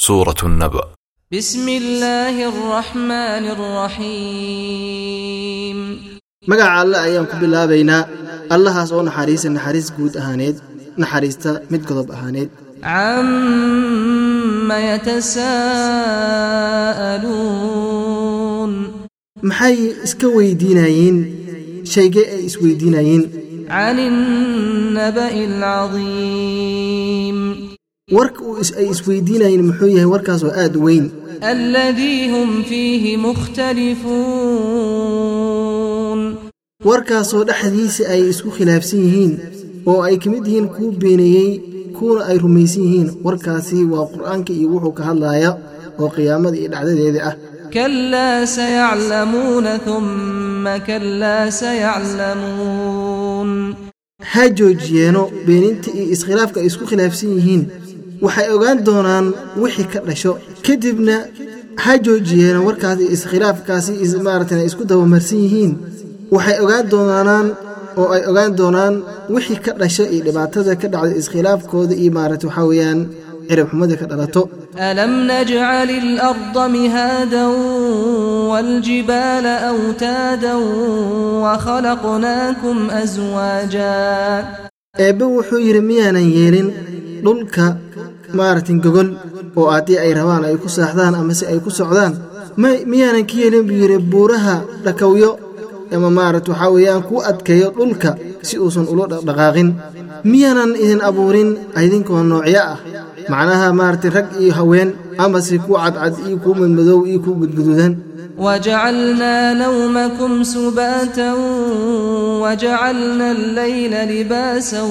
سورة النبأ بسم الله الرحمن الرحيم magaca alle ayaan ku bilaabaynaa allahaas oo naxariisa naxariis guud ahaaneed naxariista mid godob ahaaneed عم يتساءلون maxay iska weydiinayeen shaygee ay isweydiinayeen عن النبأ العظيم warka ay isweydiinayeen muxuu yahay warkaas waa aad weyn. Warkaasoo dhexdiisa ay isku khilaafsan yihiin oo ay ka mid yihiin kuu beeneeyey kuuna ay rumaysan yihiin warkaasi waa qur'aanka iyo wuxuu ka hadlaaya oo qiyaamada iyo dhacdadeeda ah. Ha joojiyeeno beeninta iyo iskhilaafka ay isku khilaafsan yihiin waxay ogaan doonaan wixii ka dhasho. Kadibna ha joojiyeen warkaas iyo iskhilaafkaasi maarata isku dabamarsan yihiin. Waxay ogaan doonaanaan oo ay ogaan doonaan wixii ka dhasho iyo dhibaatada ka dhacday iskhilaafkooda iyo maarata waxaa weeyaan cirib xumada ka dhalato. Alam najcal ilarda mihaadan wاljibaala awtaadan wakhalaqnaakum aswaaja eebbe wuxuu yidhi miyaanan yeelin dhulka maaragtin gogol oo haddii ay rabaan ay ku saaxdaan ama si ay ku socdaan miyaanan ka yeelin buu yidhi buuraha dhakawyo ama maaragt waxaa weeyaan ku adkeeyo dhulka si uusan ula dhaqdhaqaaqin miyaanan idin abuurin idinkoo noocyo ah macnaha maaragtay rag iyo haween amase ku cadcad iyo ku madmadow iyo ku gudgududan وجعلنا نومكم سباتا وجعلنا الليل لباسا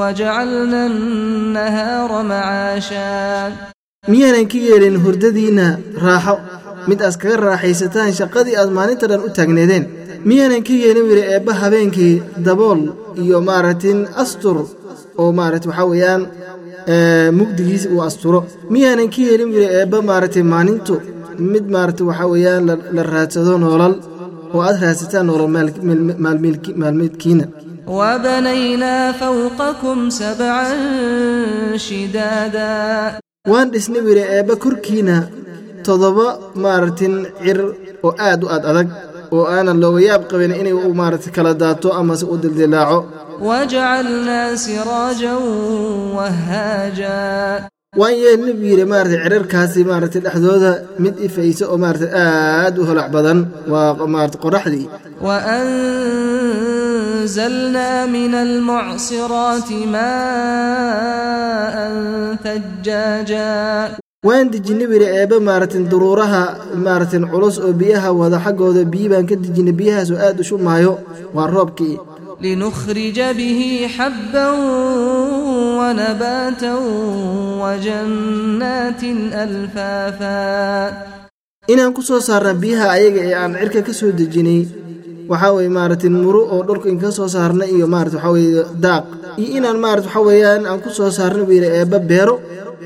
وجعلنا النهار معاشا miyaanan ka yeelin hurdadiinna raaxo mid aad kaga raaxaysataan shaqadii aad maalinta dhan u taagneedeen miyaanan ka yeelin wiri eebba habeenkii dabool iyo maaragtin astur oo maaragta waxaa weeyaan ee, mugdigiisa uu asturo miyaanan ka yeelin wiri eebba maaragtay maalintu mid maarata waxaa weeyaan la raadsado noolal oo aad raadsataan noolal maalmeedkiina wabanaynaa fawqakum sabcan shidaada waan dhisnay wiri eebba korkiina toddoba maaratin cir oo aad u aad adag oo aana looga yaab qabin inay u maarata kala daato amase u dildilaaco. wajcalnaa siraajan wahaaja waan yeelnay buu yidhi maaragtay cirarkaasi maaragtay dhexdooda mid ifaysa oo maaragtay aad u holac badan waa maaragtay qoraxdii وأنزلنا من المعصرات ماء ثجاجا waan dejinay buu yidhi eebba maaragtin duruuraha maaragtin culus oo biyaha wada xaggooda biyi baan ka dejinay biyahaas oo aad u shumaayo waa roobkii لنخرج به حبا ونباتا وجنات ألفافا inaan ku soo saarna biyaha ayaga ee aan cirka ka soo dejinay waxaa weye maaragtay muro oo dhulka in ka soo saarna iyo maarata waxaa weye daaq iyo inaan maarata waxaa weeyaan aan ku soo saarna buu yidhi eebba beero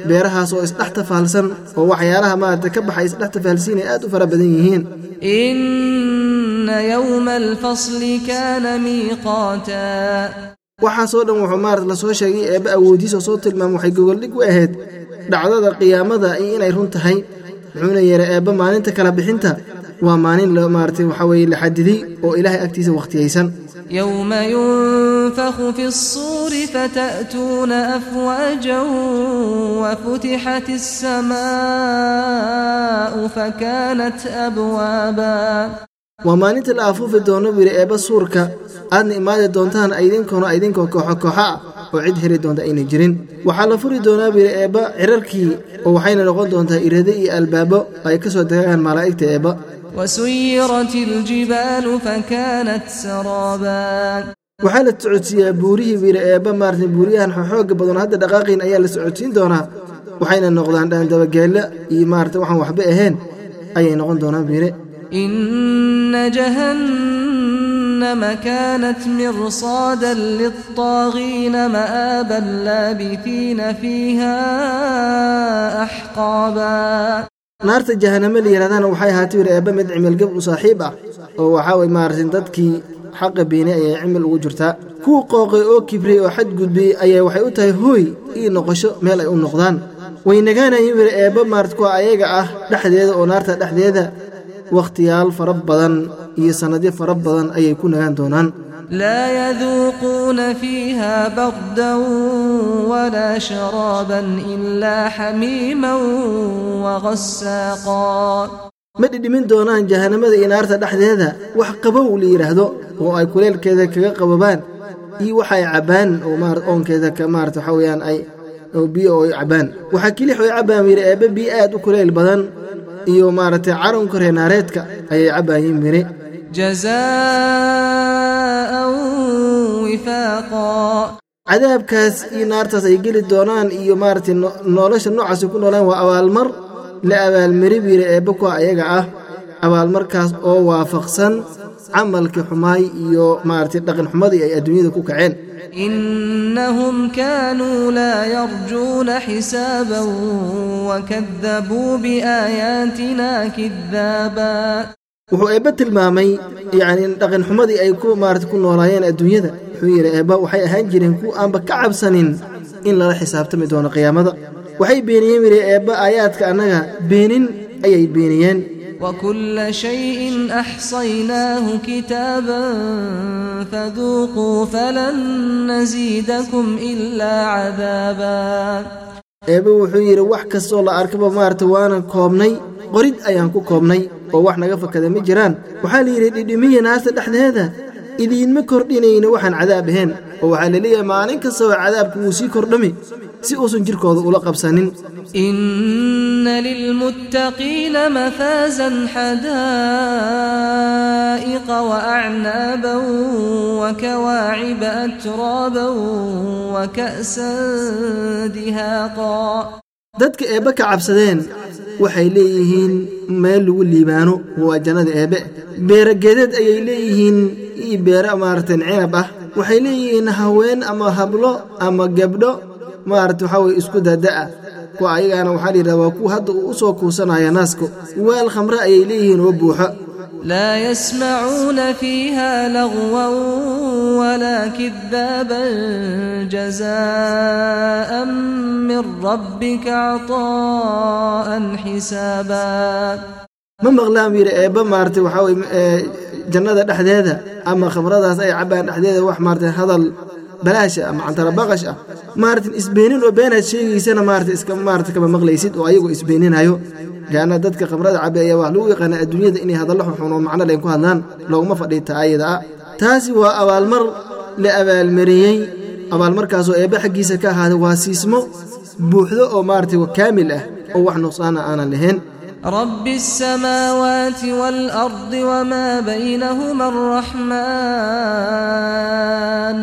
beerahaas oo isdhex tafaalsan oo waxyaalaha maarata ka baxay isdhex tafaalsiinay aad u fara badan yihiin. Waxaasoo dhan wuxuu maarata la soo sheegay eebba awoodiis oo soo tilmaama waxay gogoldhig u ahayd dhacdada qiyaamada iyo inay run tahay. Wuxuuna yeeray eebba maalinta kala bixinta waa maalin maarata waxa weye la xadidey oo ilaahay agtiisa wakhtiyaysan yowma yunfaku fi suuri fata'tuuna afwaajan wafutixat alsamaa'u fakanat abwaaba. Waa maalinta la afuufi doono biri eebba suurka aadna imaadi doontaan aydinkuna aydinkoo kooxo kooxo ah oo cid heli doonta ayna jirin. Waxaa la furi doonaa biri eebba cirarkii oo waxayna noqon doontaa irado iyo albaabo ay ka soo degaan malaa'igta eebba waxaa la socodsiiyaa buurihii wiire eebba maartay buuriyahan xooga badan hadda dhaqaaqayn ayaa la socodsiin doonaa waxayna noqdaan dhaandabageella iyo maarata waxaan waxba ahayn ayay noqon doonaan wiire ina jahannama kaanat mirsaadan lilطaagiina ma'aaban laabihiina fiiha axqaaba naarta jahaname la yidhahdana waxay ahaatay yidhi eebba mid cimilgab u saaxiib ah. Oo waxaa way maaragtay dadkii xaqa beenay ayay cimil ugu jirtaa. Kuwa qooqay oo kibrey oo xadgudbay ayaa waxay u tahay hooy iyo noqosho meel ay u noqdaan. Way nagaanayeen wiri eebba maarata kuwa ayaga ah dhexdeeda oo naarta dhexdeeda wakhtiyaal fara badan iyo sannadyo fara badan ayay ku nagaan doonaan. Laa yaduuquuna fiiha bardan walaa sharaaban ilaa xamiiman waqasaaqa ma dhidhimin doonaan jahanamada iyo naarta dhexdeeda? Wax qabow la yidhaahdo oo ay kuleelkeeda kaga qababaan iyo waxay cabbaan oo oonkeeda maarata waxaa weyaan ay biyo oo ay cabbaan. Waxaa kili wax oy cabbaan yidhi eebbe biyo aad u kuleyl badan iyo maaragtay caranka reenaareedka ayay cabbaayeen mire cadaabkaas iyo naartaas ay geli doonaan iyo maaragtay nolosha noocaasay ku noolaan waa abaalmar la abaalmaribiire eebba kuwa ayaga ah. Abaalmarkaas oo waafaqsan camalkii xumaay iyo maaragtay dhaqan xumadii ay adduunyada ku kaceen. إنهم كانوا لا يرجون حسابا وكذبوا بآياتنا كذابا wuxuu eebbe tilmaamay yacni dhaqan xumadii ay ku maarata ku noolaayeen adduunyada wuxuu yidhi eebba waxay ahaan jireen kuwa aanba ka cabsanin in lala xisaabtami doono qiyaamada waxay beeniyeen yidhi eebba aayaadka annaga beenin ayay beeniyeen وكل شيء أحصيناه كتابا فذوقوا فلن نزيدكم إلا عذابا eebbe wuxuu yidhi wax kastoo la arkaba maarata waanan koobnay qorid ayaan ku koobnay oo wax naga fakada ma jiraan waxaa la yidhi dhidhimiya naarta dhexdeeda idiinma kordhinayna waxaan cadaab ahayn oo waxaa la leeyahay maalin kastaba cadaabku wuu sii kordhami si uusan jirkooda ula qabsanin. Ina lilmuttaqiina mafaasan xadaa'iqa waacnaaban wakawaaciba atraaban waka'san dihaaqa. Dadka eebbe ka cabsadeen waxay leeyihiin meel lagu liibaano waa jannada eebbe. Beerageedeed ayay leeyihiin io beera maaratan cinab ah waxay leeyihiin haween ama hablo ama gabdho. Maarata waxaa weye isku dada-a. Kuwa ayagaana waxaa layidhaha waa kuwa hadda uu u soo kuusanaya naasku waal khamre ayay leeyihiin oo buuxo laa yasmacuuna fiiha lagwan walaa kidaaban jazaan min rabbika caطaa'an xisaaba ma maqlaan buu yidhi eebba maarata waxaa weye eh, jannada dhexdeeda ama khamradaas ay cabbaan dhexdeeda wax maaragtay hadal balaasha ama cantara baqash ah. Maaragtay isbeenin oo beenaad sheegaysana maaragtay iska maaragtay kama maqlaysid oo ayagoo isbeeninayo. Leanna dadka khamrada cabbe ayaa wax lagu yaqaana adduunyada inay hadallo xunxun oo macno leen ku hadlaan looguma fadhiita ayada ah. Taasi waa abaalmar la abaalmariyey. Abaalmarkaasoo eebbe xaggiisa ka ahaaday waa siismo buuxdo oo maaragtay kaamil ah oo wax nuqsaana aanan lahayn رب السماوات والأرض وما بينهما الرحمن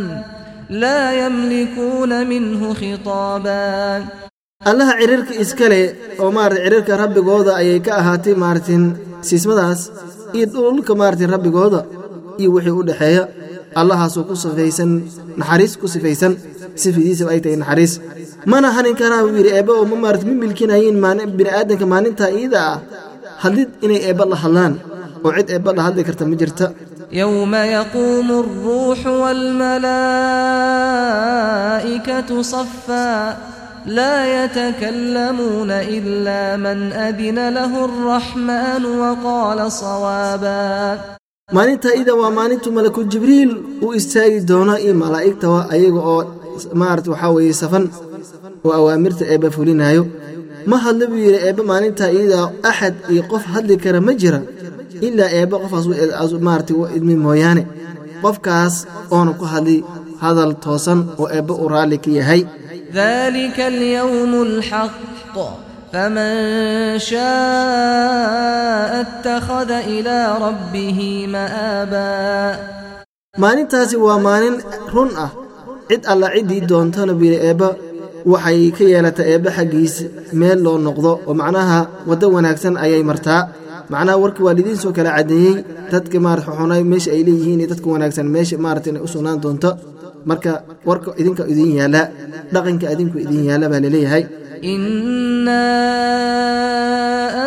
لا يملكون منه خطابا allaha cirirka iskale oo maarata cirirka rabbigooda ayay ka ahaatay maaratin siismadaas iyo dhulka maaratin rabbigooda iyo wixii u dhexeeya allahaasoo ku sifaysan naxariis ku sifaysan sifidiisaba ay tahay naxariis. Mana hanin karaa buu yidhi eebba oo ma maarata ma milkinayiin bini'aadanka maalintaa iida ah. Hadlid inay eebba la hadlaan oo cid eebba la hadli karta ma jirta. Yowma yaquumu alruuxu waalmalaa'ikatu safa laa yatakallamuuna ila man adina lahu alraxmaanu waqaala sawaabaa maalinta ida waa maalintu malaku jibriil uu istaagi doono iyo malaa'igta ayaga oo maarata waxaa weeye safan oo awaamirta eebba fulinaayo. Ma hadle buu yidhi eebbe maalintaa iyadaa axad iyo qof hadli kara ma jira ilaa eebba qofaas maarata u idmi mooyaane. Qofkaas oona ku hadli hadal toosan oo eebba u raalli ka yahay. Dalika alyawm alxaq faman shaaa attakhada ilaa rabbihi ma'aabaa maalintaasi waa maalin run ah cid alla ciddii doontana buu yidhi eebba waxay ka yeelata eebba xaggiis meel loo noqdo oo macnaha waddo wanaagsan ayay martaa macnaha warkii waa lidiin soo kala caddeeyey dadka maarata xunay meesha ay leeyihiin iyo dadka wanaagsan meesha maarata inay u sugnaan doonto marka warka idinka idin yaalla dhaqanka idinku idin yaalla baa laleeyahay إنا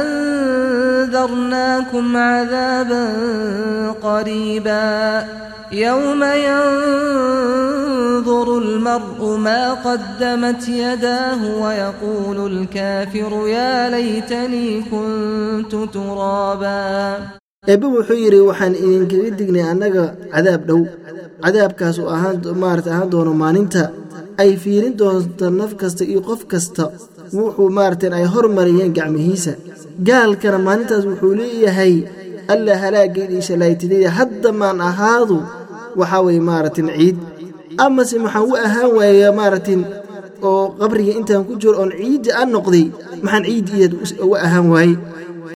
أنذرناكم عذابا قريبا يوم ينظر المرء ما قدمت يداه ويقول الكافر يا ليتني كنت ترابا eebbe wuxuu yidhi waxaan idinkaga dignay annaga cadaab dhow cadaabkaas oo ahaan maarata ahaan doono maalinta ay fiirin doonto naf kasta iyo qof kasta wuxuu maaratan ay hormariyeen gacmihiisa gaalkana maalintaas wuxuu leeyahay alla halaaggeedii shalaytidayda hadda maan ahaadu waxaa weye maaratin ciid amase maxaan u ahaan waayaa maaratin oo qabriga intaan ku jiro oon ciidda a noqday maxaan ciiddiideed uga ahaan waaye